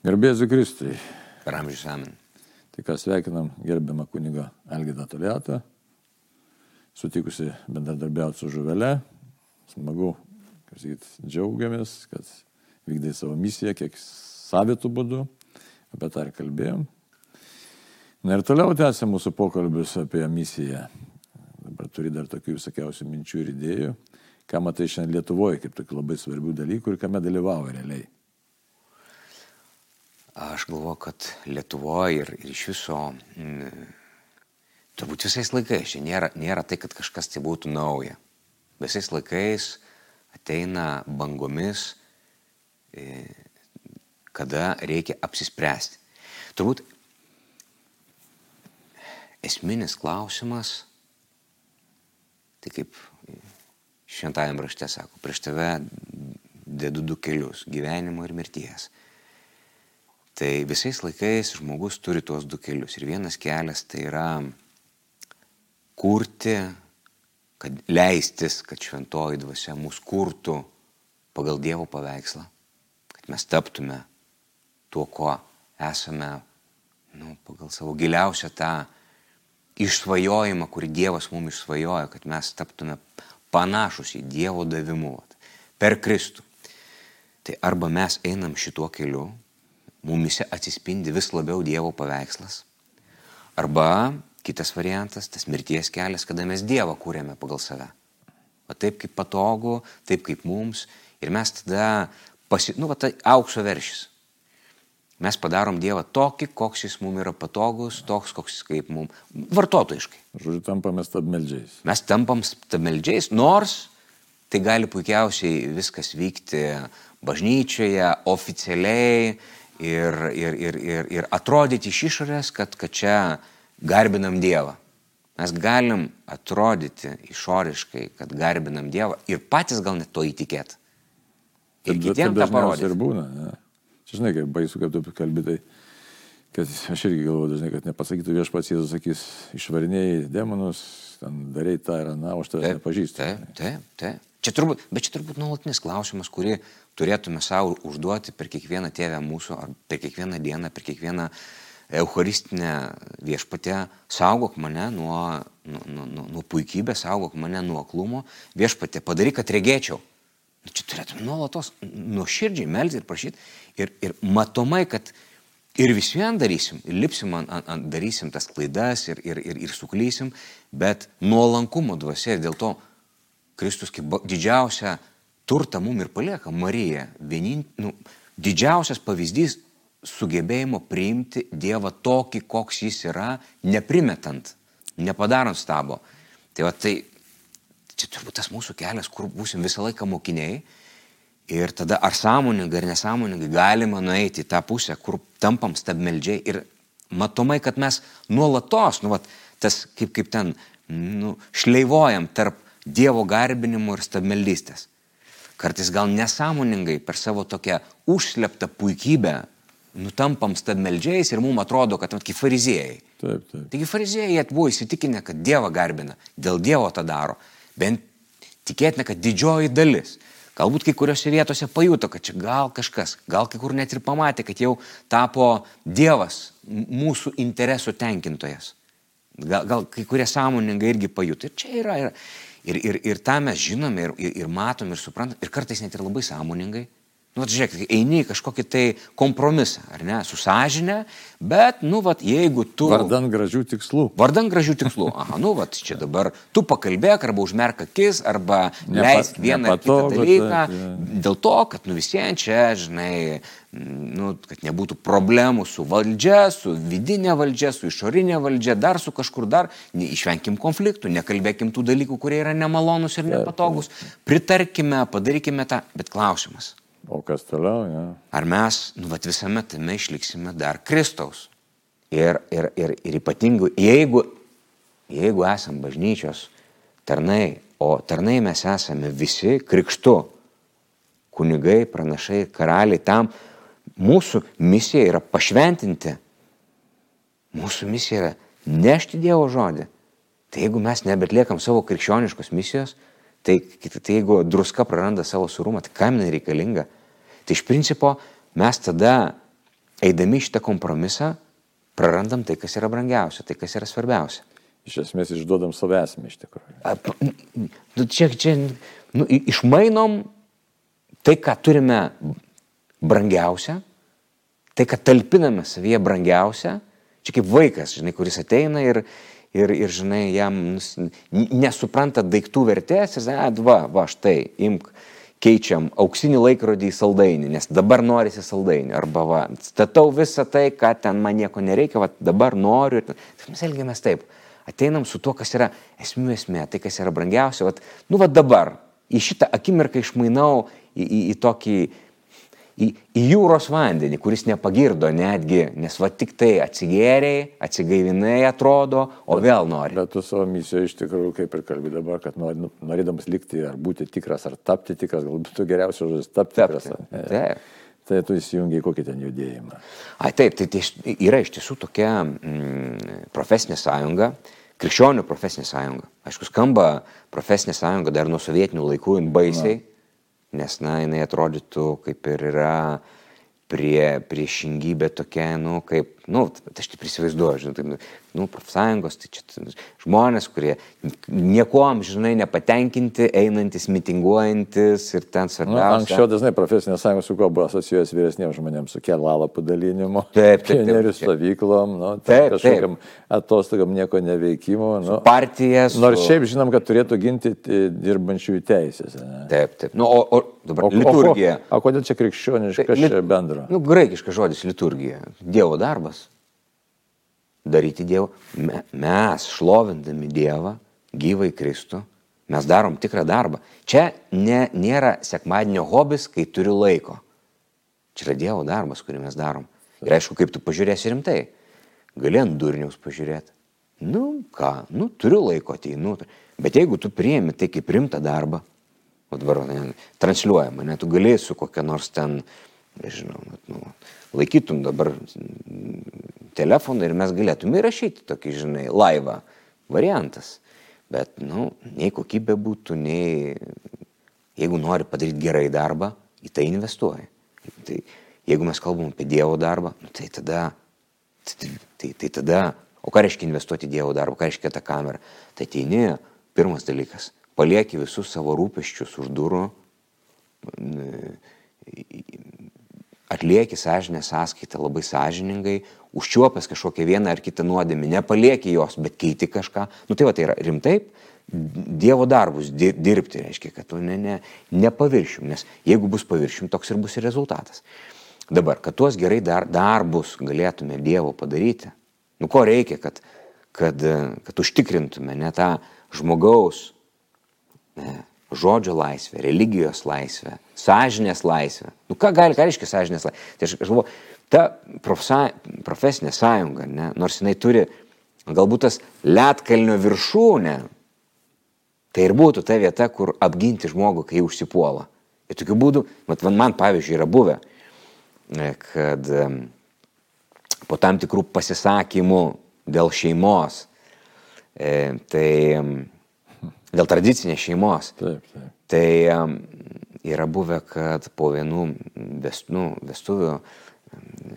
Garbėsiu Kristui. Per amžius amen. Tai ką sveikinam gerbiamą kunigą Algidą Toliatą, sutikusi bendradarbiauti su žuvelė. Smagu, kaip sakyt, džiaugiamės, kad vykdai savo misiją, kiek savitų būdų. Apie tą ir kalbėjom. Na ir toliau tęsė mūsų pokalbius apie misiją. Dabar turi dar tokių visokiausių minčių ir idėjų. Ką matai šiandien Lietuvoje kaip tokių labai svarbių dalykų ir kame dalyvauja realiai. Aš galvoju, kad Lietuvoje ir, ir iš viso, m, turbūt visais laikais, čia nėra, nėra tai, kad kažkas tai būtų nauja. Visais laikais ateina bangomis, e, kada reikia apsispręsti. Turbūt esminis klausimas, tai kaip šventajam rašte sako, prieš tave dedu du kelius - gyvenimo ir mirties. Tai visais laikais žmogus turi tuos du kelius. Ir vienas kelias tai yra kurti, kad leistis, kad šventoji dvasia mus kurtų pagal Dievo paveikslą, kad mes taptume tuo, ko esame, nu, pagal savo giliausią tą išsvajojimą, kurį Dievas mums išsvajojo, kad mes taptume panašus į Dievo davimu per Kristų. Tai arba mes einam šituo keliu, mumise atsispindi vis labiau Dievo paveikslas. Arba kitas variantas, tas mirties kelias, kada mes Dievą kūrėme pagal save. O taip kaip patogu, taip kaip mums. Ir mes tada, pasi... nu, va, tai aukso veršis. Mes padarom Dievą tokį, koks jis mums yra patogus, toks, koks jis kaip mums. Vartotojiškai. Žodžiu, tampame stabmeldžiais. Mes tampam stabmeldžiais, nors tai gali puikiausiai viskas vykti bažnyčioje, oficialiai, ir, ir, ir, ir, ir atrodyti iš išorės, kad, kad čia garbinam Dievą. Mes galim atrodyti išoriškai, kad garbinam Dievą ir patys gal net to įtikėti. Ir Taip, kitiems taip tą parodyti. Ir būna. Ne? Čia žinai, kaip baisu, kaip tu kalbi, tai kad aš irgi galvoju dažnai, kad nepasakytų viešpats Jėzus, sakys, išvarinėjai demonus, darai tą ir aną, aš tave nepažįstu. Taip, taip, taip. Čia turbūt, bet čia turbūt nuolatinis klausimas, kurį turėtume savo užduoti per kiekvieną tėvę mūsų, ar per kiekvieną dieną, per kiekvieną eucharistinę viešpatę. Saugok mane nuo, nuo, nuo, nuo, puikybės, saugok mane nuo aklumo. Viešpatė, padaryk, kad regėčiau. Nu, čia turėtume nuolatos nuoširdžiai melsti ir prašyti. Ir, ir matomai, kad ir vis vien darysim, ir lipsim, ant, ant, ant, darysim tas klaidas ir, ir, ir, ir suklysim, bet nuolankumo dvasia ir dėl to Kristus kaip didžiausią turtą mum ir palieka Marija. Vienin, nu, didžiausias pavyzdys sugebėjimo priimti Dievą tokį, koks jis yra, neprimetant, nepadarant stabo. Tai va tai, čia turbūt tas mūsų kelias, kur būsim visą laiką mokiniai. Ir tada ar sąmoningai, ar nesąmoningai galima nueiti į tą pusę, kur tampam stabmeldžiai. Ir matomai, kad mes nuolatos, nu, va, tas kaip, kaip ten, nu, šleivojam tarp Dievo garbinimo ir stabmeldystės. Kartais gal nesąmoningai per savo tokią užsleptą puikybę nutampam stabmeldžiais ir mums atrodo, kad kaip fariziejai. Taip, taip. Taigi fariziejai buvo įsitikinę, kad Dievą garbina, dėl Dievo tą daro. Bent tikėtina, kad didžioji dalis. Galbūt kai kuriuose vietose pajuto, kad čia gal kažkas, gal kai kur net ir pamatė, kad jau tapo Dievas mūsų interesų tenkintojas. Gal, gal kai kurie sąmoningai irgi pajuto. Ir čia yra, yra, Ir, ir, ir tą mes žinome ir, ir, ir matom ir suprantam, ir kartais net ir labai sąmoningai. Nu, žiūrėk, eini į kažkokį tai kompromisą, ar ne, su sąžinė, bet, nu, vat, jeigu tu... Vardan gražių tikslų. Vardan gražių tikslų. Aha, nu, vat, čia dabar tu pakalbėk arba užmerk akis, arba leisk vieną ar kitą dalyką. Taip, ja. Dėl to, kad, nu, visiems čia, žinai, nu, kad nebūtų problemų su valdžia, su vidinė valdžia, su išorinė valdžia, dar su kažkur dar, išvengkim konfliktų, nekalbėkim tų dalykų, kurie yra nemalonus ir nepatogus, pritarkime, padarykime tą, bet klausimas. O kas toliau, ja. Ar mes, nu, vat visame tame išliksime dar Kristaus. Ir, ir, ir, ir ypatingai, jeigu, jeigu esam bažnyčios tarnai, o tarnai mes esame visi krikštu, kunigai, pranašai, karaliai, tam mūsų misija yra pašventinti. Mūsų misija yra nešti Dievo žodį. Tai jeigu mes nebetliekam savo krikščioniškos misijos, tai, tai jeigu druska praranda savo surumą, tai kam jinai reikalinga? Tai iš principo mes tada eidami šitą kompromisą, prarandam tai, kas yra brangiausia, tai, kas yra svarbiausia. Iš esmės išduodam savo esmę iš tikrųjų. A, Nu, čia, čia nu, išmainom tai, ką turime brangiausia, tai, ką talpiname savyje brangiausia. Čia kaip vaikas, žinai, kuris ateina ir, ir, ir žinai, jam nesupranta daiktų vertės ir sako, va, va, štai, imk, keičiam auksinį laikrodį į saldainį, nes dabar norisi saldainį. Arba, va, statau visą tai, ką ten man nieko nereikia, va, dabar noriu. Tai mes elgiamės taip. Ateinam su tuo, kas yra esmių esmė, tai, kas yra brangiausia. Vat, nu, va dabar, į šitą akimirką išmainau į, į, į tokį, į, į jūros vandenį, kuris nepagirdo netgi, nes va tik tai atsigėriai, atsigaivinai atrodo, o vėl nori. Bet tu savo misijoje iš tikrųjų, kaip ir kalbė dabar, kad nu, norėdamas likti ar būti tikras, ar tapti tikras, galbūt tu geriausias žodis tapti tikras. Tapti. ar ne? Taip. Tai tu įsijungi į kokį ten judėjimą. Ai taip, tai, tai yra iš tiesų tokia mm, profesinė sąjunga, krikščionių profesinė sąjunga. Aišku, skamba profesinė sąjunga dar nuo sovietinių laikų jin baisiai, nes, na, jinai atrodytų kaip ir yra prie, priešingybė tokia, nu, kaip, nu, tai aš taip įsivaizduoju, žinai, taip, nu, profsąjungos, tai čia žmonės, kurie niekuom, žinai, nepatenkinti, einantis, mitinguojantis ir ten Nu, svarbiausia. anksčiau dažnai profesinė sąjunga su kuo buvo asocijuojas vyresniems žmonėms, su kelalapų dalinimu, Taip, taip, taip, pionierių stovyklom, nu, Taip, kažkokiam atostogam nieko neveikimu. Nu, partijas. nors šiaip žinom, kad turėtų ginti dirbančiųjų teisės. Ne? Taip, taip. Nu, o, o dabar O, liturgija. O, o kodėl čia krikščioniškas Tai čia bendro? Nu, graikiškas žodis liturgija. Dievo darbas. Daryti Dievo. Me, mes, šlovindami Dievą, gyvai Kristų, mes darom tikrą darbą. Čia ne, nėra sekmadienio hobis, kai turiu laiko. Čia yra Dievo darbas, kurį mes darom. Ir aišku, kaip tu pažiūrėsi rimtai. Gali ant durniaus pažiūrėti. Nu ką, nu turiu laiko ateinu. Bet jeigu tu priemi tai kaip rimtą darbą, o dabar transliuojama, ne, tu gali su kokia nors ten, nežinau, nu, laikytum dabar telefoną ir mes galėtume įrašyti tokį, žinai, laivą variantas. Bet, nu, nei kokybė būtų, nei jeigu nori padaryti gerai darbą, į tai investuoji. Tai jeigu mes kalbam apie Dievo darbą, nu, tai tada, tai, tai, tai tada, o ką reiškia investuoti į Dievo darbą, ką reiškia tą kamerą? Tai ateini, pirmas dalykas, palieki visus savo rūpeščius už durų, atlieki sąžinę sąskaitą labai sąžiningai, užčiuopęs kažkokią vieną ar kitą nuodėmį, nepalieki jos, bet keiti kažką. Nu tai va, tai yra rimtai Dievo darbus di- dirbti, reiškia, kad tu ne, ne, ne paviršium, nes jeigu bus paviršium, toks ir bus ir rezultatas. Dabar, kad tuos gerai dar, darbus galėtume Dievo padaryti, nu ko reikia, kad, kad, kad užtikrintume ne tą žmogaus ne, žodžio laisvę, religijos laisvę, sąžinės laisvę. Nu ką gali, ką reiškia sąžinės laisvė? Tai aš, aš galvoju, ta profsa, profesinė sąjunga, ne, nors jinai turi galbūt tas lietkalnio viršūnę, tai ir būtų ta vieta, kur apginti žmogų, kai užsipuola. Ir tokiu būdu, mat, man, pavyzdžiui yra buvę, e, kad po tam tikrų pasisakymų dėl šeimos, e, tai dėl tradicinės šeimos, Taip, taip. Tai yra buvę, kad po vienų vest, nu, vestuvių,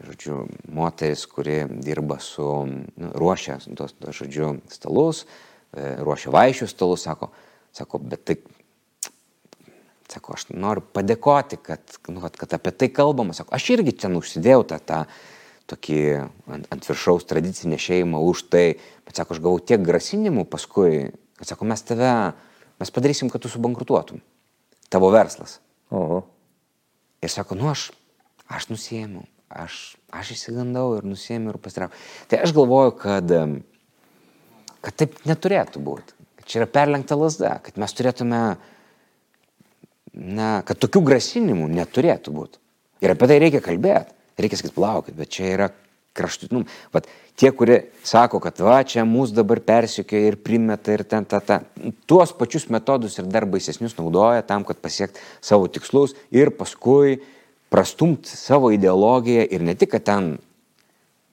žodžiu, moteris, kuri dirba su, nu, ruošia tos, tos, žodžiu, stalus, e, ruošia vaišių stalus, sako, sako, bet tai, sako, aš noriu padėkoti, kad, nu, vat, kad apie tai kalbama, sako, aš irgi ten užsidėjau tą, tą tokį ant, ant viršaus tradicinę šeimą už tai, bet sako, aš gavau tiek grasinimų paskui, kad sako, mes tave, mes padarysim, kad tu subankrutuotum. Tavo verslas. Oho. Ir sako, nu aš, aš nusėmiau, aš, aš įsigandau ir nusėmiau ir pasitraukiau. Tai aš galvoju, kad, kad taip neturėtų būti. Kad čia yra perlenkta lasda, kad mes turėtume, na, kad tokių grasinimų neturėtų būti. Ir apie tai reikia kalbėti. Reikia sakyti, plaukit, bet čia yra kraštutinum. Vat tie, kurie sako, kad va, čia mūsų dabar persikioja ir primeta ir ten ta, ta, tuos pačius metodus ir dar baisesnius naudoja tam, kad pasiekti savo tikslus ir paskui prastumti savo ideologiją ir ne tik, kad ten,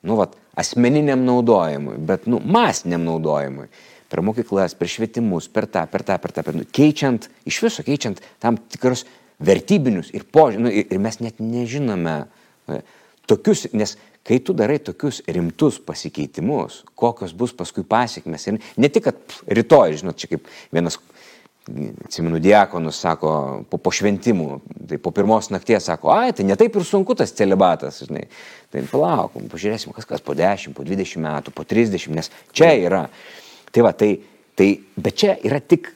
nu, vat, asmeniniam naudojimui, bet, nu, masiniam naudojimui. Per mokyklas, per švietimus, per tą, per tą, per tą, per tą. Keičiant, iš viso keičiant tam tikrus vertybinius ir požiūrį. Nu, ir ir mes net nežinome. e, tokius, nes kai tu darai tokius rimtus pasikeitimus, kokios bus paskui pasiekmes. Ir ne tik, kad pff, rytoj, žinot, čia kaip vienas, atsimenu, diakonus sako, po, po šventimų, tai po pirmos nakties sako, ai, tai netaip ir sunku tas celibatas, žinai. Tai palaukom, pažiūrėsim, kas kas po 10, po 20 metų, po 30, nes čia yra. Tai va, tai, tai bet čia yra tik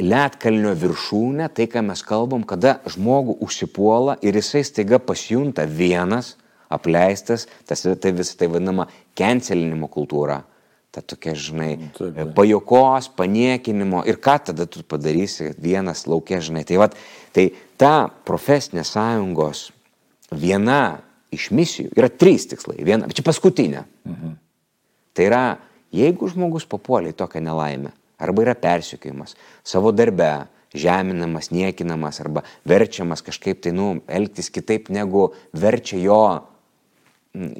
Lietkalnio viršūnė, tai ką mes kalbam, kada žmogų užsipuola ir jisai staiga pasijunta vienas, apleistas, tas, tai vis tai vadinama cancelinimo kultūra. Ta tokia, žinai, Taip, taip. pajokos, paniekinimo ir ką tada tu padarysi vienas laukia, žinai. Tai, vat, tai ta profesinės sąjungos viena iš misijų yra trys tikslai. Viena, čia paskutinė. Mhm. Tai yra, jeigu žmogus papuolė į tokią nelaimę, arba yra persikėjimas savo darbe, žeminamas, niekinamas, arba verčiamas kažkaip tai, nu, elgtis kitaip, negu verčia jo,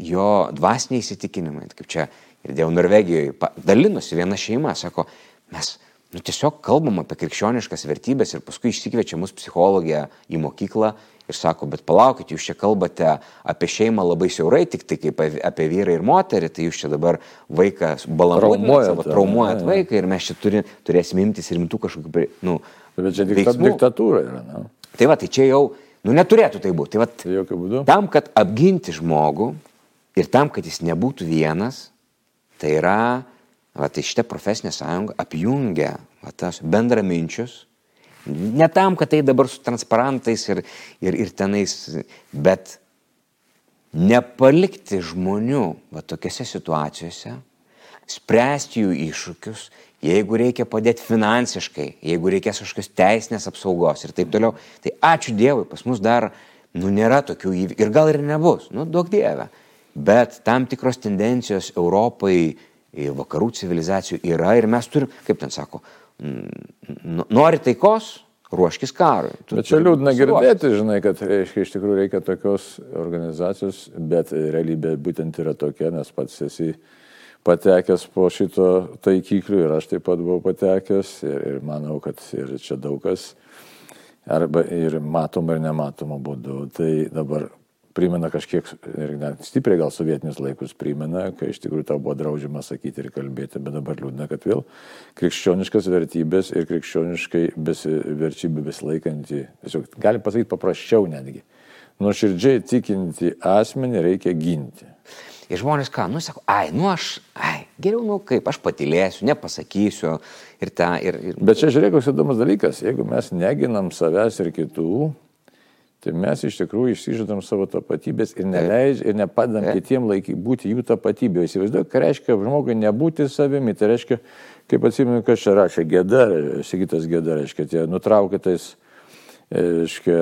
jo dvasiniai įsitikinimai. Kaip čia ir dėl Norvegijoje dalinosi viena šeima, sako, mes nu, tiesiog kalbam apie krikščioniškas vertybės ir paskui išsikviečia mus psichologija į mokyklą ir sako, bet palaukit, jūs čia kalbate apie šeimą labai siaurai, tik tai kaip apie- vyrą ir moterį, tai jūs čia dabar vaiką balansuojate, Traumuojat, traumuojat jo. vaiką ir mes čia turi, turėsim imtis rimtų kažkokių, nu, Bet čia diktatūra yra, na. Tai va, tai čia jau, nu neturėtų tai būti. Tai va, Tai jokių būdų. tam, kad apginti žmogų ir tam, kad jis nebūtų vienas, tai yra, va, tai šitą profesinę sąjungą apjungia va, tas bendraminčius. Ne tam, kad tai dabar su transparantais ir, ir, ir tenais, bet nepalikti žmonių va, tokiose situacijose, spręsti jų iššūkius, jeigu reikia padėti finansiškai, jeigu reikės kažkokios teisinės apsaugos ir taip toliau. Tai ačiū Dievui, pas mus dar, nu, nėra tokių įvykių ir gal ir nebus, nu, daug Dieve. Bet tam tikros tendencijos Europai, vakarų civilizacijų yra ir mes turim, kaip ten sako, nori taikos, ruoškis karui. Tu Bet čia liūdna girdėti, žinai, kad reiškia, iš tikrųjų reikia tokios organizacijos, bet realybė būtent yra tokia, nes pats esi patekęs po šito taikiklių ir aš taip pat buvau patekęs ir, ir manau, kad ir čia daug kas arba ir matoma ir nematoma būdu. Tai dabar primena kažkiek, ir net stipriai gal sovietinius laikus primena, kai iš tikrųjų tau buvo draudžiama sakyti ir kalbėti, bet dabar liūdna, kad vėl krikščioniškas vertybės ir krikščioniškai besiverčybė besilaikanti, tiesiog galim pasakyti paprasčiau netgi, nuoširdžiai tikinti asmenį reikia ginti. Ir žmonės ką, nu sako, ai, nu aš, geriau, nu kaip, aš patilėsiu, nepasakysiu ir tą, ir... ir... Bet čia žiūrėk, koks įdomus dalykas, jeigu mes neginam savęs ir kitų, tai mes iš tikrųjų išsižadam savo tapatybės ir neleidžiam ir nepadam Taip. kitiem laiky, būti jų tapatybė. Įsivaizduoju, ką reiškia žmogui nebūti savimi. Tai reiškia, kaip atsimenu, kas čia rašė, gėda, sigitas gėda, reiškia, tie nutraukitais, reiškia,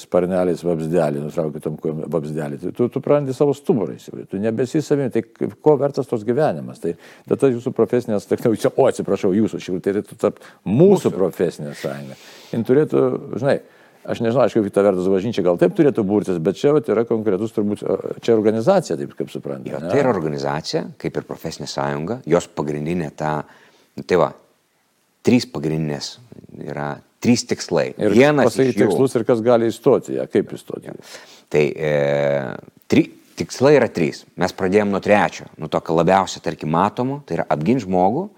sparneliais vabsdelį, nutraukitam vabsdelį. Tai tu, tu prarandi savo stuburą, įsivaizduoju, tu nebesi savimi. Tai ko vertas tos gyvenimas? Tai tada jūsų profesinės, tai, o atsiprašau, jūsų, šiaip tai turėtų tapti mūsų profesinė sąjunga. Jis turėtų, žinai, Aš nežinau, aišku, kita vertus bažnyčia gal taip turėtų būrtis, bet čia vat, yra konkretus turbūt, čia organizacija, taip kaip suprantame. Jo, tai yra organizacija, kaip ir profesinė sąjunga, jos pagrindinė ta, nu, tai va, trys pagrindinės yra, trys tikslai. Ir Vienas iš jų, tikslus ir kas gali įstoti, ja, kaip įstoti. tai e, tri, tikslai yra trys. Mes pradėjome nuo trečio, nuo tokio labiausiai, tarkim, matomo, tai yra apginti žmogų,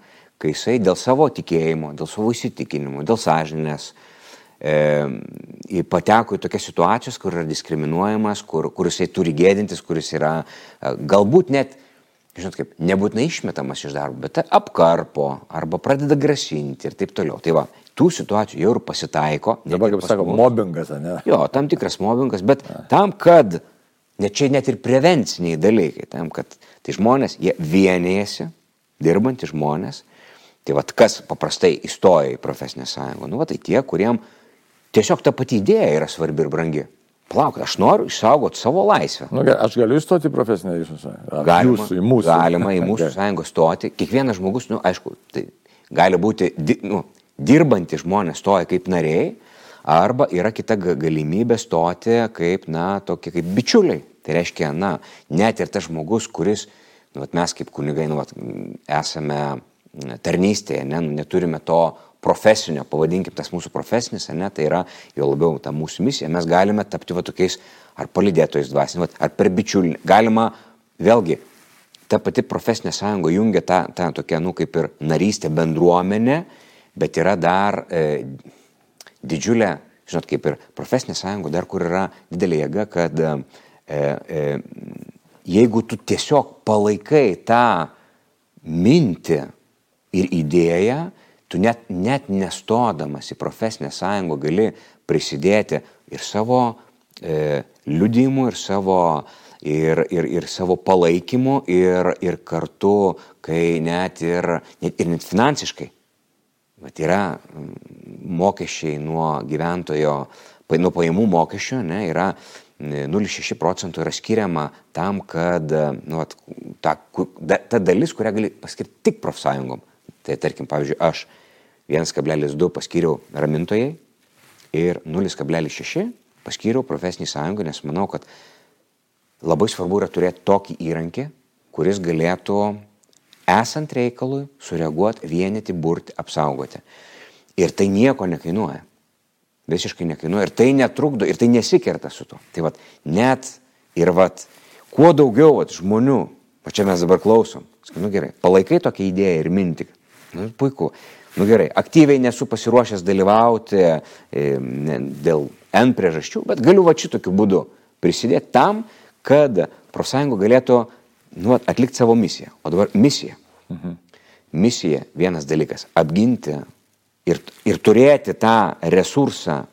kai jisai dėl savo tikėjimo, dėl savo įsitikinimų, dėl sąžinės, e, pateko į tokias situacijas, kur yra diskriminuojamas, kur, kur jisai turi gėdintis, kuris yra e, galbūt net, žinot kaip, nebūtinai išmetamas iš darbo, bet apkarpo arba pradeda grasinti ir taip toliau. Tai va, tų situacijų jau ir pasitaiko. Dabar, kaip sako, mobbingas, ne? Jo, tam tikras mobbingas, bet tam, kad, net čia net ir prevenciniai dalykai, tam, kad tai žmonės, jie vienėjasi, dirbantys žmonės, tai vad kas paprastai įstoja į profesinę sąjungą, nu, va tai tie, kuriem tiesiog ta pati idėja yra svarbi ir brangi. Plauk, aš noriu išsaugoti savo laisvę. Nu, aš galiu įstoti į profesinę sąjungą. Galima, Jūsų, į mūsų. galima į mūsų sąjungą stoti. Kiekvienas žmogus, nu, aišku, tai gali būti nu, dirbantys žmonės stoja kaip nariai, arba yra kita ga- galimybė stoti kaip, na, tokie kaip bičiuliai. Tai reiškia, na, net ir tas žmogus, kuris, nu, vat mes kaip kunigai, nu, vat, esame tarnystėje, ne, nu, neturime to profesinio, pavadinkim tas mūsų profesinis, ne, tai yra jo labiau ta mūsų misija, mes galime tapti va tokiais ar palidėtojais dvasinį, ar per bičiulį. Galima, vėlgi, ta pati profesinė sąjunga jungia tą, tą tokią, nu, kaip ir narystę bendruomenę, bet yra dar e, didžiulė, žinot, kaip ir profesinė sąjunga, dar kur yra didelė jėga, kad e, e, jeigu tu tiesiog palaikai tą mintį ir idėją, tu net, net nestodamas į profesinę sąjungą gali prisidėti ir savo e, liudimu, ir savo, ir, ir, ir savo palaikymu, ir, ir kartu, kai net ir, net, ir net finansiškai. Bet yra mokesčiai nuo gyventojo, nuo pajamų mokesčio, ne, yra 0,6 procentų yra skiriama tam, kad nu, at, ta, ta dalis, kurią gali paskirti tik profsąjungom. Tai tarkim, pavyzdžiui, aš 1,2 paskyriau ramintojai ir 0,6 paskyriau profesinį sąjungą, nes manau, kad labai svarbu yra turėti tokį įrankį, kuris galėtų, esant reikalui, sureaguoti, vienyti, burti, apsaugoti. Ir tai nieko nekainuoja. Visiškai nekainuoja. Ir tai netrukdo, ir tai nesikerta su to. Tai vad, net ir vad, kuo daugiau vat, žmonių, va čia mes dabar klausom, nu gerai, palaikai tokią idėją ir mintį. Nu, puiku. Nu gerai, aktyviai nesu pasiruošęs dalyvauti e, dėl N priežasčių, bet galiu va šitokiu būdu prisidėti tam, kad profsąjunga galėtų nu, atlikti savo misiją. O dabar misija. Mhm. Misija vienas dalykas - apginti ir, ir turėti tą resursą,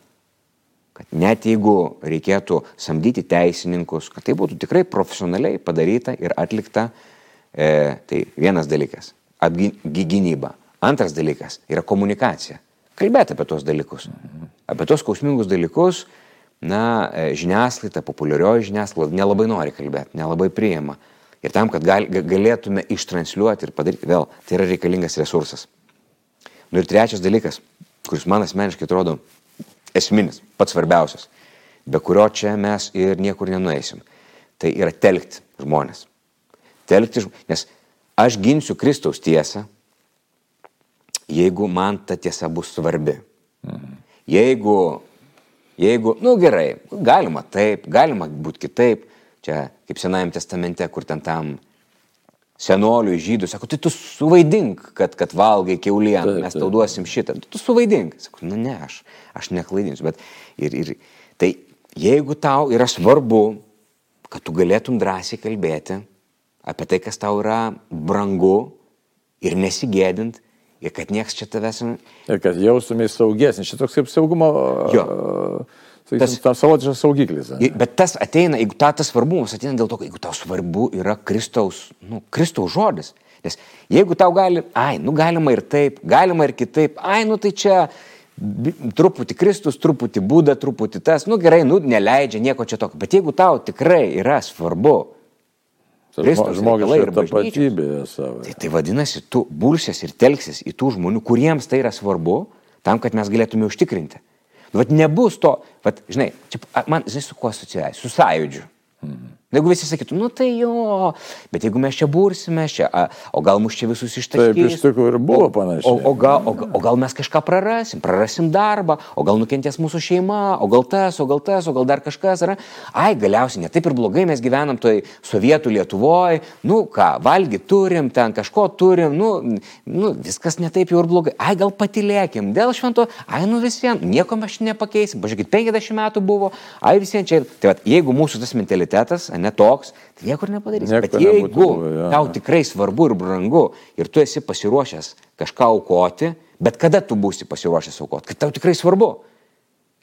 kad net jeigu reikėtų samdyti teisininkus, kad tai būtų tikrai profesionaliai padaryta ir atlikta, e, tai vienas dalykas - apgynyba. Antras dalykas yra komunikacija. Kalbėti apie tos dalykus. Apie tos skausmingus dalykus, na, e, žiniasklaida, populiarioji žiniasklaida nelabai nori kalbėti, nelabai priima. Ir tam, kad gal, galėtume ištransliuoti ir padaryti vėl, tai yra reikalingas resursas. Nu ir trečias dalykas, kuris man asmeniškai atrodo esminis, pats svarbiausias, be kurio čia mes ir niekur nenueisim, tai yra telkti žmonės. Telkti žmonės, nes aš ginsiu Kristaus tiesą, jeigu man ta tiesa bus svarbi. Mhm. Jeigu, jeigu, nu gerai, galima taip, galima būti kitaip, čia kaip Senajame testamente, kur ten tam senoliui žydų, sako, tai tu suvaidink, kad, kad valgai keulieną, mes tau duosim šitą, tu suvaidink. Sako, nu ne, aš, aš neklaidinsiu, bet ir, ir tai jeigu tau yra svarbu, kad tu galėtum drąsiai kalbėti apie tai, kas tau yra brangu ir nesigėdint, ir kad nieks čia tavęs... Ir kad jaustumės saugesnis. Čia toks kaip saugumo... Jo. Sakysim, tas, tas savotiškas saugiklis. Ne? Bet tas ateina, jeigu ta, tas svarbumas ateina dėl to, kad jeigu tau svarbu yra Kristaus, nu, Kristaus žodis. Nes jeigu tau gali, ai, nu galima ir taip, galima ir kitaip, ai, nu tai čia truputį Kristus, truputį būda, truputį tas, nu gerai, nu neleidžia nieko čia tokio. Bet jeigu tau tikrai yra svarbu, žmogiška tapatybė savo. Tai, tai vadinasi, tu bulsies ir telksis į tų žmonių, kuriems tai yra svarbu, tam, kad mes galėtume užtikrinti. Nu, vat nebus to, vat, žinai, čia, man, žinai, su kuo asocijuoja? Su sąjūdžiu. Mhm. Jeigu visi sakytų, nu tai jo, bet jeigu mes čia bursime, čia, a, o gal mus čia visus ištaškys. Taip, iš tikrųjų ir buvo panašiai. O, o, gal, o, o gal mes kažką prarasim, prarasim darbą, o gal nukentės mūsų šeima, o gal tas, o gal tas, o gal dar kažkas. Yra. Ai, galiausiai ne taip ir blogai mes gyvenam toj sovietų Lietuvoje, nu ką, valgy turim, ten kažko turim, nu, nu viskas ne taip jau ir blogai. Ai, gal patilėkim, dėl švento, ai, nu vis vien, nieko mes nepakeisim, pažiūrėkit, 50 metų buvo, ai vis vien čia. Tai va, jeigu mūsų tas mentalitetas, netoks, tai niekur nepadarysi. Nieko Bet jeigu nebūtų, ja. tau tikrai svarbu ir brangu ir tu esi pasiruošęs kažką aukoti, bet kada tu būsi pasiruošęs aukoti, kai tau tikrai svarbu.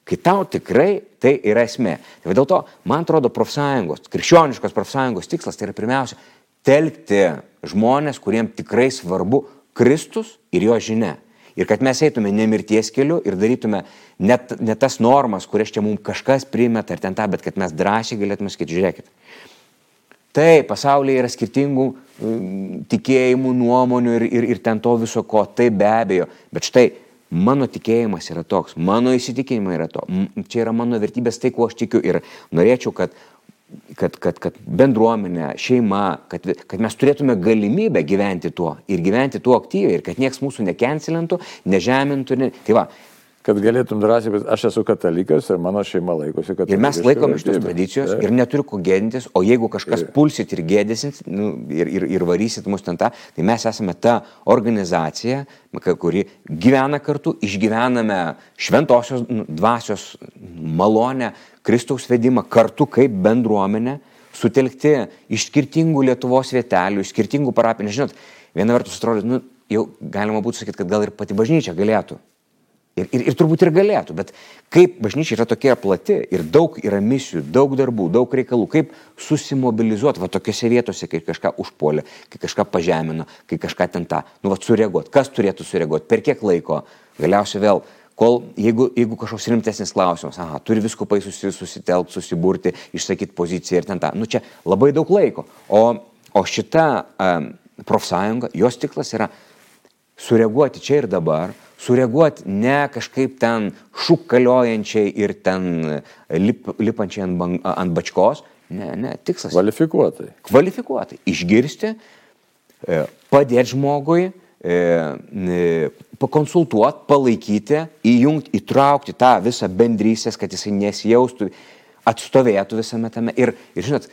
Kai tau tikrai tai yra esmė. Tai dėl to, man atrodo, profsąjungos, krikščioniškos profsąjungos tikslas tai yra pirmiausia telkti žmonės, kuriems tikrai svarbu Kristus ir jo žinia. Ir kad mes eitume ne mirties keliu ir darytume net, ne tas normas, kurias čia mums kažkas primeta ar ten tą, bet kad mes drąsiai galėtume sakyti, žiūrėkit, Taip, pasaulyje yra skirtingų mm, tikėjimų, nuomonių ir, ir, ir ten to viso ko, tai be abejo. Bet štai, mano tikėjimas yra toks, mano įsitikinimai yra to, čia yra mano vertybės, tai kuo aš tikiu ir norėčiau, kad kad, kad, kad bendruomenė, šeima, kad, kad mes turėtume galimybę gyventi tuo ir gyventi tuo aktyviai ir kad niekas mūsų nekensilintų, nežemintų. Ne... Tai va, kad galėtum drąsiai, bet aš esu katalikas ir mano šeima laikosi katalikas. Ir mes laikome šitos tradicijos ir neturiu ko gėdintis, o jeigu kažkas ir. pulsit ir gėdysit nu, ir, ir, ir varysit mus ten tą, tai mes esame ta organizacija, kuri gyvena kartu, išgyvename šventosios nu, dvasios malonę, Kristaus vedimą kartu kaip bendruomenė, sutelkti iš skirtingų Lietuvos vietelių, iš skirtingų parapinių. Žinot, viena vertus atrodo, nu, jau galima būtų sakyti, kad gal ir pati bažnyčia galėtų Ir, ir, ir turbūt ir galėtų, bet kaip bažnyčia yra tokia plati ir daug yra misijų, daug darbų, daug reikalų, kaip susimobilizuoti va tokiose vietose, kai kažką užpuolė, kai kažką pažemino, kai kažką ten tą, nu va sureaguoti, kas turėtų sureaguoti, per kiek laiko, galiausiai vėl, kol jeigu, jeigu kažkoks rimtesnis klausimas, aha, turi viskupai susi, susitelkti, susiburti, išsakyti poziciją ir ten tą, nu čia labai daug laiko. O, o šita um, profsąjunga, jos tiklas yra sureaguoti čia ir dabar, sureaguoti ne kažkaip ten šūkaliojančiai ir ten lip, lipančiai ant, bang, ant bačkos. Ne, ne, tikslas. Kvalifikuotai. Kvalifikuotai. Išgirsti, e, padėti žmogui, e, pakonsultuoti, palaikyti, įjungti, įtraukti tą visą bendrystės, kad jisai nesijaustų, atstovėtų visame tame. Ir, ir žinot,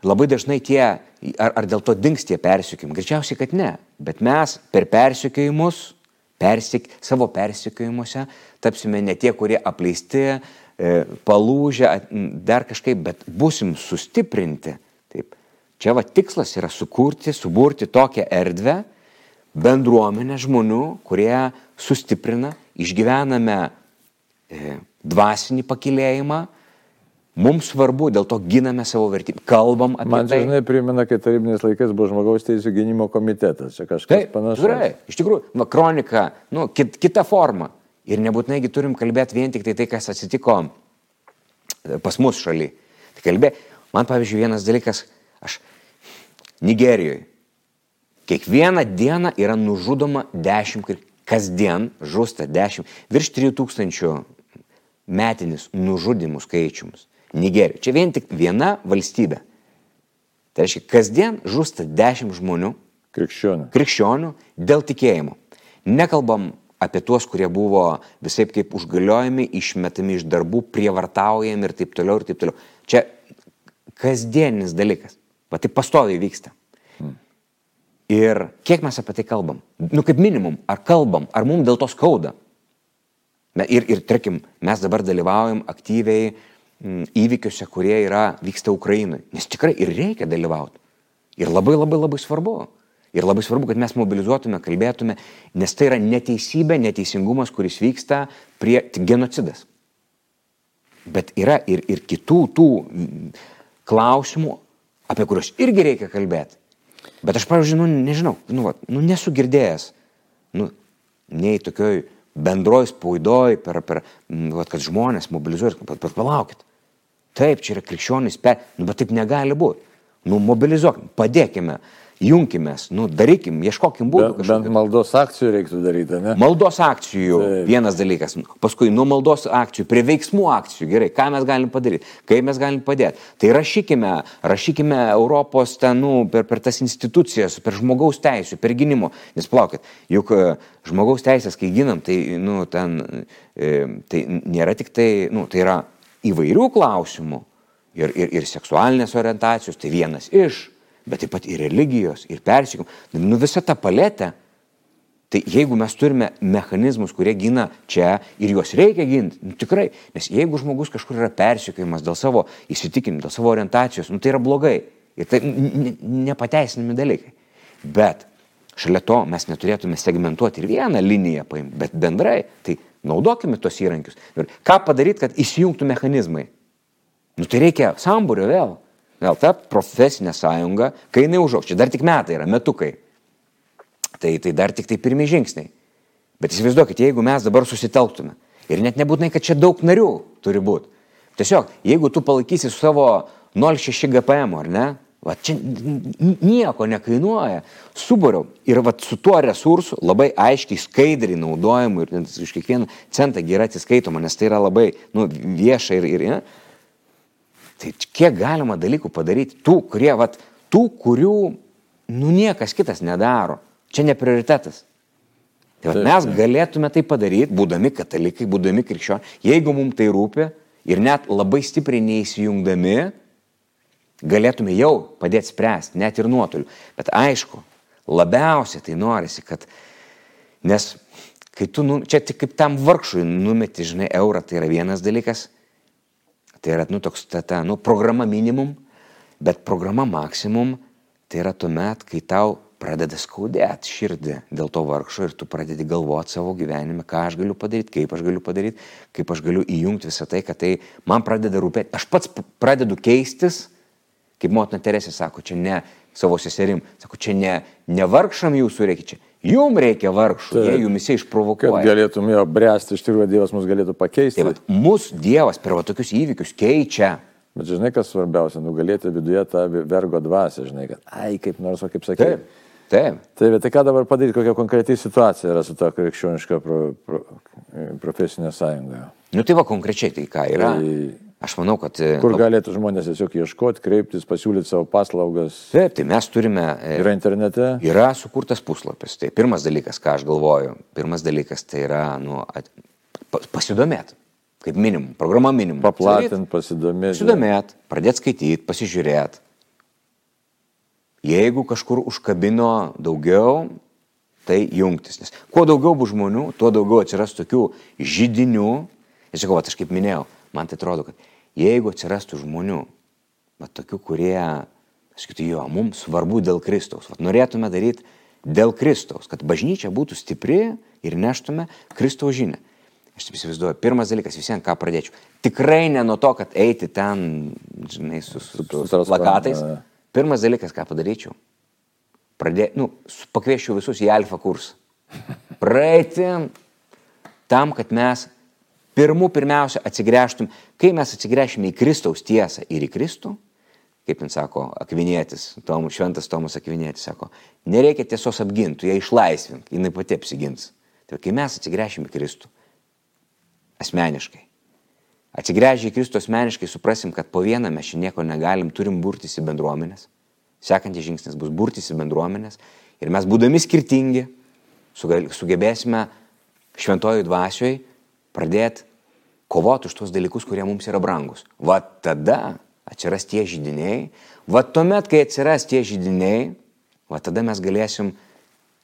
Labai dažnai tie, ar, ar dėl to dings tie persiekimai? Greičiausiai, kad ne. Bet mes per persiekėjimus, persik, savo persiekėjimuose tapsime ne tie, kurie apleisti, e, palūžę, dar kažkaip, bet busim sustiprinti. Taip. Čia va tikslas yra sukurti, suburti tokią erdvę, bendruomenę žmonių, kurie sustiprina, išgyvename e, dvasinį pakilėjimą, Mums svarbu, dėl to giname savo vertybę. Kalbam apie Man tai. Man dažnai primena, kai tarybiniais laikais buvo žmogaus teisų gynimo komitetas. Čia kažkas Taip, panašaus. Tikrai, iš tikrųjų, nu, kronika, nu, kit, kita forma. Ir nebūtinai turim kalbėti vien tik tai tai, kas atsitiko pas mus šaly. Tai kalbė, man pavyzdžiui, vienas dalykas, aš Nigerijoje. Kiekvieną dieną yra nužudoma dešimt, kasdien žūsta dešimt, virš 3000 metinis nužudimų skaičius. Nigerija. Čia vien tik viena valstybė. Tai reiškia, kasdien žūsta dešimt žmonių. Krikščionių. Krikščionių dėl tikėjimo. Nekalbam apie tuos, kurie buvo visai kaip užgaliojami, išmetami iš darbų, prievartaujami ir taip toliau ir taip toliau. Čia kasdienis dalykas. Va tai pastoviai vyksta. Hmm. Ir kiek mes apie tai kalbam? Nu, kaip minimum, ar kalbam, ar mums dėl to skauda? Ir, ir tarkim, mes dabar dalyvaujam aktyviai Mm, įvykiuose, kurie yra, vyksta Ukrainai. Nes tikrai ir reikia dalyvauti. Ir labai labai labai svarbu. Ir labai svarbu, kad mes mobilizuotume, kalbėtume, nes tai yra neteisybė, neteisingumas, kuris vyksta prie genocidas. Bet yra ir, ir kitų tų mm, klausimų, apie kuriuos irgi reikia kalbėti. Bet aš, pavyzdžiui, nu, nežinau, nu, va, nu, nesu girdėjęs, nu, nei tokioj bendroj spaudoj, per, per, nu, va, kad žmonės mobilizuoja, bet palaukit. Taip, čia yra krikščionys, per... nu, bet taip negali būti. Nu, mobilizuokim, padėkime, junkimės, nu, darykim, ieškokim būdų. Bent, bent maldos akcijų reiktų daryti, ne? Maldos akcijų Taip. vienas dalykas. Paskui nuo maldos akcijų prie veiksmų akcijų. Gerai, ką mes galim padaryti, kaip mes galim padėti. Tai rašykime, rašykime Europos ten, nu, per, per tas institucijas, per žmogaus teisų, per gynimo. Nes plaukit, juk e, žmogaus teisės, kai ginam, tai, nu, ten, e, tai nėra tik tai, nu, tai yra įvairių klausimų ir, ir, ir seksualinės orientacijos, tai vienas iš, bet taip pat ir religijos, ir persikimų. Nu visa ta paletė. Tai jeigu mes turime mechanizmus, kurie gina čia ir juos reikia ginti, nu tikrai, nes jeigu žmogus kažkur yra persikėjimas dėl savo įsitikinimų, dėl savo orientacijos, nu tai yra blogai. Ir tai nepateisinami dalykai. Bet šalia to mes neturėtume segmentuoti ir vieną liniją paimti, bet bendrai, tai Naudokime tos įrankius. Ir ką padaryti, kad įsijungtų mechanizmai? Nu tai reikia sambūrio vėl. Vėl ta profesinė sąjunga, kai jinai užauks, čia dar tik metai yra, metukai. Tai, tai dar tik tai pirmie žingsniai. Bet įsivaizduokit, jeigu mes dabar susitelktume. Ir net nebūtinai, kad čia daug narių turi būti. Tiesiog, jeigu tu palaikysi su savo 0,6 GPM, ar ne, Va čia nieko nekainuoja. Subariau ir va su tuo resursu labai aiškiai, skaidriai naudojimu ir iš kiekvieno centą yra atsiskaitoma, nes tai yra labai nu, vieša ir, ir ne, Tai kiek galima dalykų padaryti, tų, kurie, vat, tų, kurių, nu, niekas kitas nedaro. Čia ne prioritetas. Tai vat, mes galėtume tai padaryti, būdami katalikai, būdami krikščioniai, jeigu mums tai rūpi ir net labai stipriai neįsijungdami, galėtume jau padėti spręsti, net ir nuotoliu. Bet aišku, labiausiai tai norisi, kad, nes kai tu, nu, čia tik kaip tam vargšui numeti, žinai, eurą, tai yra vienas dalykas, Tai yra, nu, toks, ta, ta, nu, programa minimum, bet programa maksimum tai yra tuomet, kai tau pradeda skaudėti širdį dėl to vargšo ir tu pradedi galvoti savo gyvenime, ką aš galiu padaryti, kaip aš galiu padaryti, kaip aš galiu įjungti visą tai, kad tai man pradeda rūpėti. Aš pats pradedu keistis, kaip motina Teresė sako, čia ne savo seserim, sako, čia ne, ne vargšam jūsų reikia, čia Jum reikia vargšų, tai, jie jumise išprovokuoja. Kad galėtum jo bręsti, iš tikrųjų Dievas mus galėtų pakeisti. Tai, mūsų Dievas per va, tokius įvykius keičia. Bet žinai, kas svarbiausia, nugalėti viduje tą vergo dvasę, žinai, kad, ai, kaip nors, o kaip sakai. Taip. Taip. Tai, tai ką dabar padaryti, kokia konkretiai situacija yra su to krikščioniška pro, pro, profesinė sąjunga? Nu tai va konkrečiai tai ką yra. Tai Aš manau, kad... E, Kur galėtų žmonės tiesiog ieškoti, kreiptis, pasiūlyti savo paslaugas? Taip, tai mes turime... E, yra internete? Yra sukurtas puslapis. Tai pirmas dalykas, ką aš galvoju, pirmas dalykas tai yra, nu, at, pasidomėti. Kaip minimum, programa minimum. Paplatinti, pasidomėti. Pasidomėti, pradėti skaityti, pasižiūrėti. Jeigu kažkur užkabino daugiau, tai jungtis. Nes kuo daugiau bus žmonių, tuo daugiau atsiras tokių žydinių. Ir sakau, aš kaip minėjau, man tai atrodo, kad jeigu atsirastų žmonių, bet tokių, kurie, sakytų, jo, mums svarbu dėl Kristaus, vat, norėtume daryti dėl Kristaus, kad bažnyčia būtų stipri ir neštume Kristaus žinę. Aš taip įsivaizduoju, pirmas dalykas visiems, ką pradėčiau. Tikrai ne nuo to, kad eiti ten, žinai, su, su, su, su plakatais. Pirmas dalykas, ką padaryčiau. Pradė, nu, pakvieščiau visus į alfa kursą. Praeiti tam, kad mes pirmų pirmiausia atsigręžtum, kai mes atsigręšime į Kristaus tiesą ir į Kristų, kaip jis sako, akvinėtis, Tom, šventas Tomas akvinėtis sako, nereikia tiesos apginti, ją išlaisvink, jinai pati apsigins. Tai kai mes atsigręšime į Kristų, asmeniškai, atsigręžę į Kristų asmeniškai, suprasim, kad po vieną mes šiandien nieko negalim, turim burtis į bendruomenės. Sekantis žingsnis bus burtis į bendruomenės ir mes būdami skirtingi sugebėsime šventojoj dvasioj pradėti kovoti už tuos dalykus, kurie mums yra brangus. Va tada atsiras tie žydiniai, va tuomet, kai atsiras tie žydiniai, va tada mes galėsim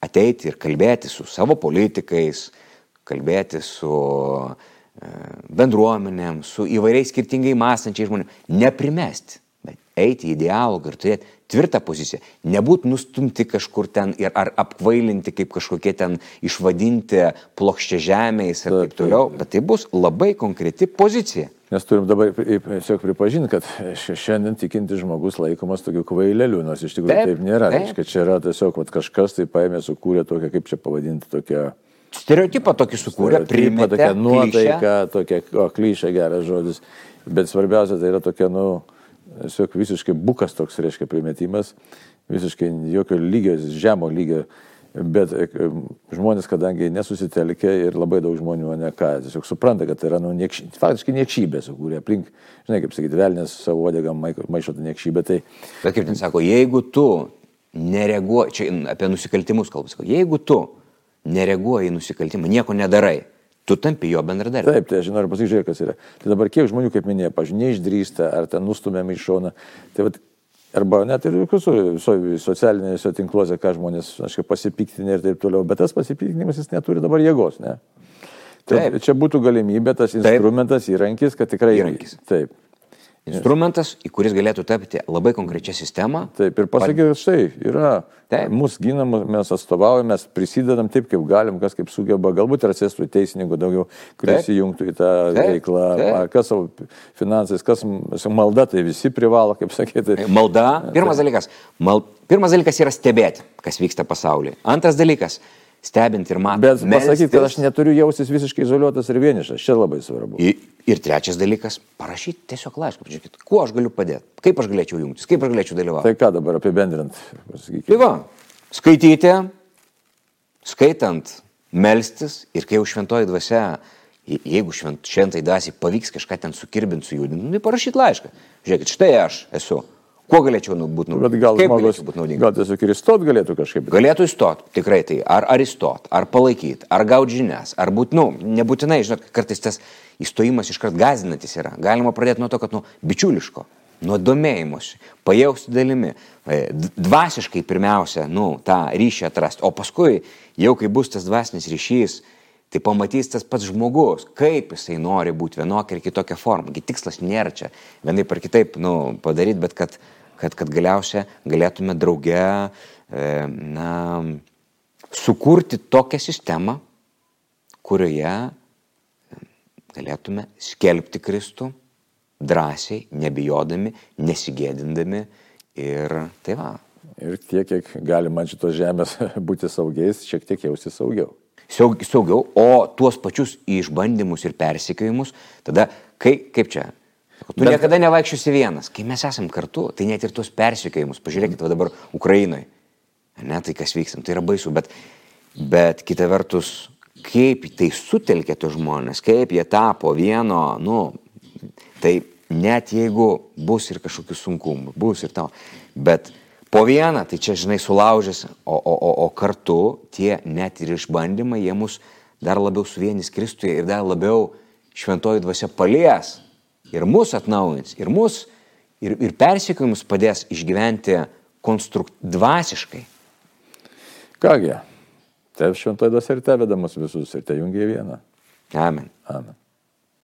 ateiti ir kalbėti su savo politikais, kalbėti su e, bendruomenėm, su įvairiais skirtingai mąstančiai žmonėmis, neprimesti, bet eiti į dialogą ir turėti tvirtą poziciją, nebūti nustumti kažkur ten ir ar apkvailinti kaip kažkokie ten išvadinti plokščia žemės ir taip, toliau, bet tai bus labai konkreti pozicija. Nes turim dabar tiesiog pripažinti, kad šiandien tikinti žmogus laikomas tokiu kvaileliu, nors iš tikrųjų taip, taip nėra. Taip. Reiškia, čia yra tiesiog vat, kažkas tai paėmė, sukūrė tokią, kaip čia pavadinti, tokią... Stereotipą tokį sukūrė, primetė. Tokia nuotaika, tokia, o klyšė geras žodis. Bet svarbiausia, tai yra tokia, nu, tiesiog visiškai bukas toks, reiškia, primetimas, visiškai jokio lygio, žemo lygio, bet e, žmonės, kadangi nesusitelkia ir labai daug žmonių, ne ką, tiesiog supranta, kad tai yra, nu, niekši, faktiškai niekšybė, kurie aplink, žinai, kaip sakyti, velnės savo odegą maišo tą niekšybę. Tai... Bet kaip ten sako, jeigu tu nereaguoji, čia apie nusikaltimus kalbas, jeigu tu nereaguoji į nusikaltimą, nieko nedarai, tu tampi jo bendradarbiu. Taip, tai aš noriu pasakyti, kas yra. Tai dabar kiek žmonių, kaip minėjau, pažiūrėjau, neišdrįsta, ar ten nustumiam į šoną. Tai vat, arba net ir socialinėse tinkluose, ką žmonės, kaip pasipiktinė ir taip toliau, bet tas pasipiktinimas jis neturi dabar jėgos, ne? Tai taip. Čia būtų galimybė, tas instrumentas, taip. įrankis, kad tikrai įrankis. Taip instrumentas, į kuris galėtų tapti labai konkrečią sistemą. Taip, ir pasakyti, štai, yra, taip. mus ginam, mes atstovaujame, mes prisidedam taip, kaip galim, kas kaip sugeba, galbūt ir atsėstų teisininkų daugiau, kuris įjungtų į tą taip, veiklą, taip. kas savo finansais, kas malda, tai visi privalo, kaip sakyti. Malda, pirmas taip. dalykas, mal, pirmas dalykas yra stebėti, kas vyksta pasaulyje. Antras dalykas, stebint ir matant. Bet pasakyti, kad aš neturiu jaustis visiškai izoliuotas ir vienišas, čia labai svarbu. Ir, ir trečias dalykas - parašyti tiesiog laišką, pažiūrėkit, kuo aš galiu padėti, kaip aš galėčiau jungtis, kaip aš galėčiau dalyvauti. Tai ką dabar apibendrint, pasakykite. Tai va, skaityti, skaitant, melstis ir kai jau šventoji dvasia Je- Jeigu švent, šventai dvasiai pavyks kažką ten sukirbinti, sujudinti, nu, tai parašyti laišką. Žiūrėkit, štai aš esu. Kuo galėčiau nu, būti Bet naudingas? gal Kaip žmogus, galėčiau būti naudingas? gal tiesiog ir įstot galėtų kažkaip. Galėtų įstot, tikrai tai. Ar, ar įstot, ar palaikyti, ar gauti žinias, ar būti, nu, nebūtinai, žinot, kartais tas įstojimas iškart gazinantis yra. Galima pradėti nuo to, kad, nu, bičiuliško, nuo domėjimuose, pajausti dalimi, e, dvasiškai pirmiausia, nu, tą ryšį atrasti, o paskui, jau kai bus tas dvasinis ryšys, tai pamatys tas pats žmogus, kaip jisai nori būti vienokia ir kitokia forma. Tikslas nėra čia vienaip ar kitaip, nu, padaryti, bet kad, kad, kad galiausia galėtume drauge, e, na, sukurti tokią sistemą, kurioje galėtume skelbti Kristų drąsiai, nebijodami, nesigėdindami ir tai va. Ir tiek, kiek galima ant šitos žemės būti saugiais, šiek tiek jausti saugiau. Saug, saugiau, o tuos pačius išbandymus ir persikiojimus, tada, kai, kaip čia, tu Bet- niekada nevaikščiosi vienas, kai mes esam kartu, tai net ir tuos persikiojimus, pažiūrėkit, va dabar Ukrainoje, ne tai kas vykstam, tai yra baisu, bet, bet kita vertus, kaip tai sutelkė tos žmonės, kaip jie tapo vieno, nu, tai net jeigu bus ir kažkokių sunkumų, bus ir tau, bet po vieną, tai čia, žinai, sulaužęs, o, o, o, o kartu tie net ir išbandymai, jie mus dar labiau suvienys Kristuje ir dar labiau šventoji dvasia palies ir mus atnaujins, ir mus, ir, ir persikėjimus padės išgyventi konstrukt dvasiškai. Kągi, te šventoji dvasia ir te vedamas visus ir te jungia į vieną. Amen. Amen.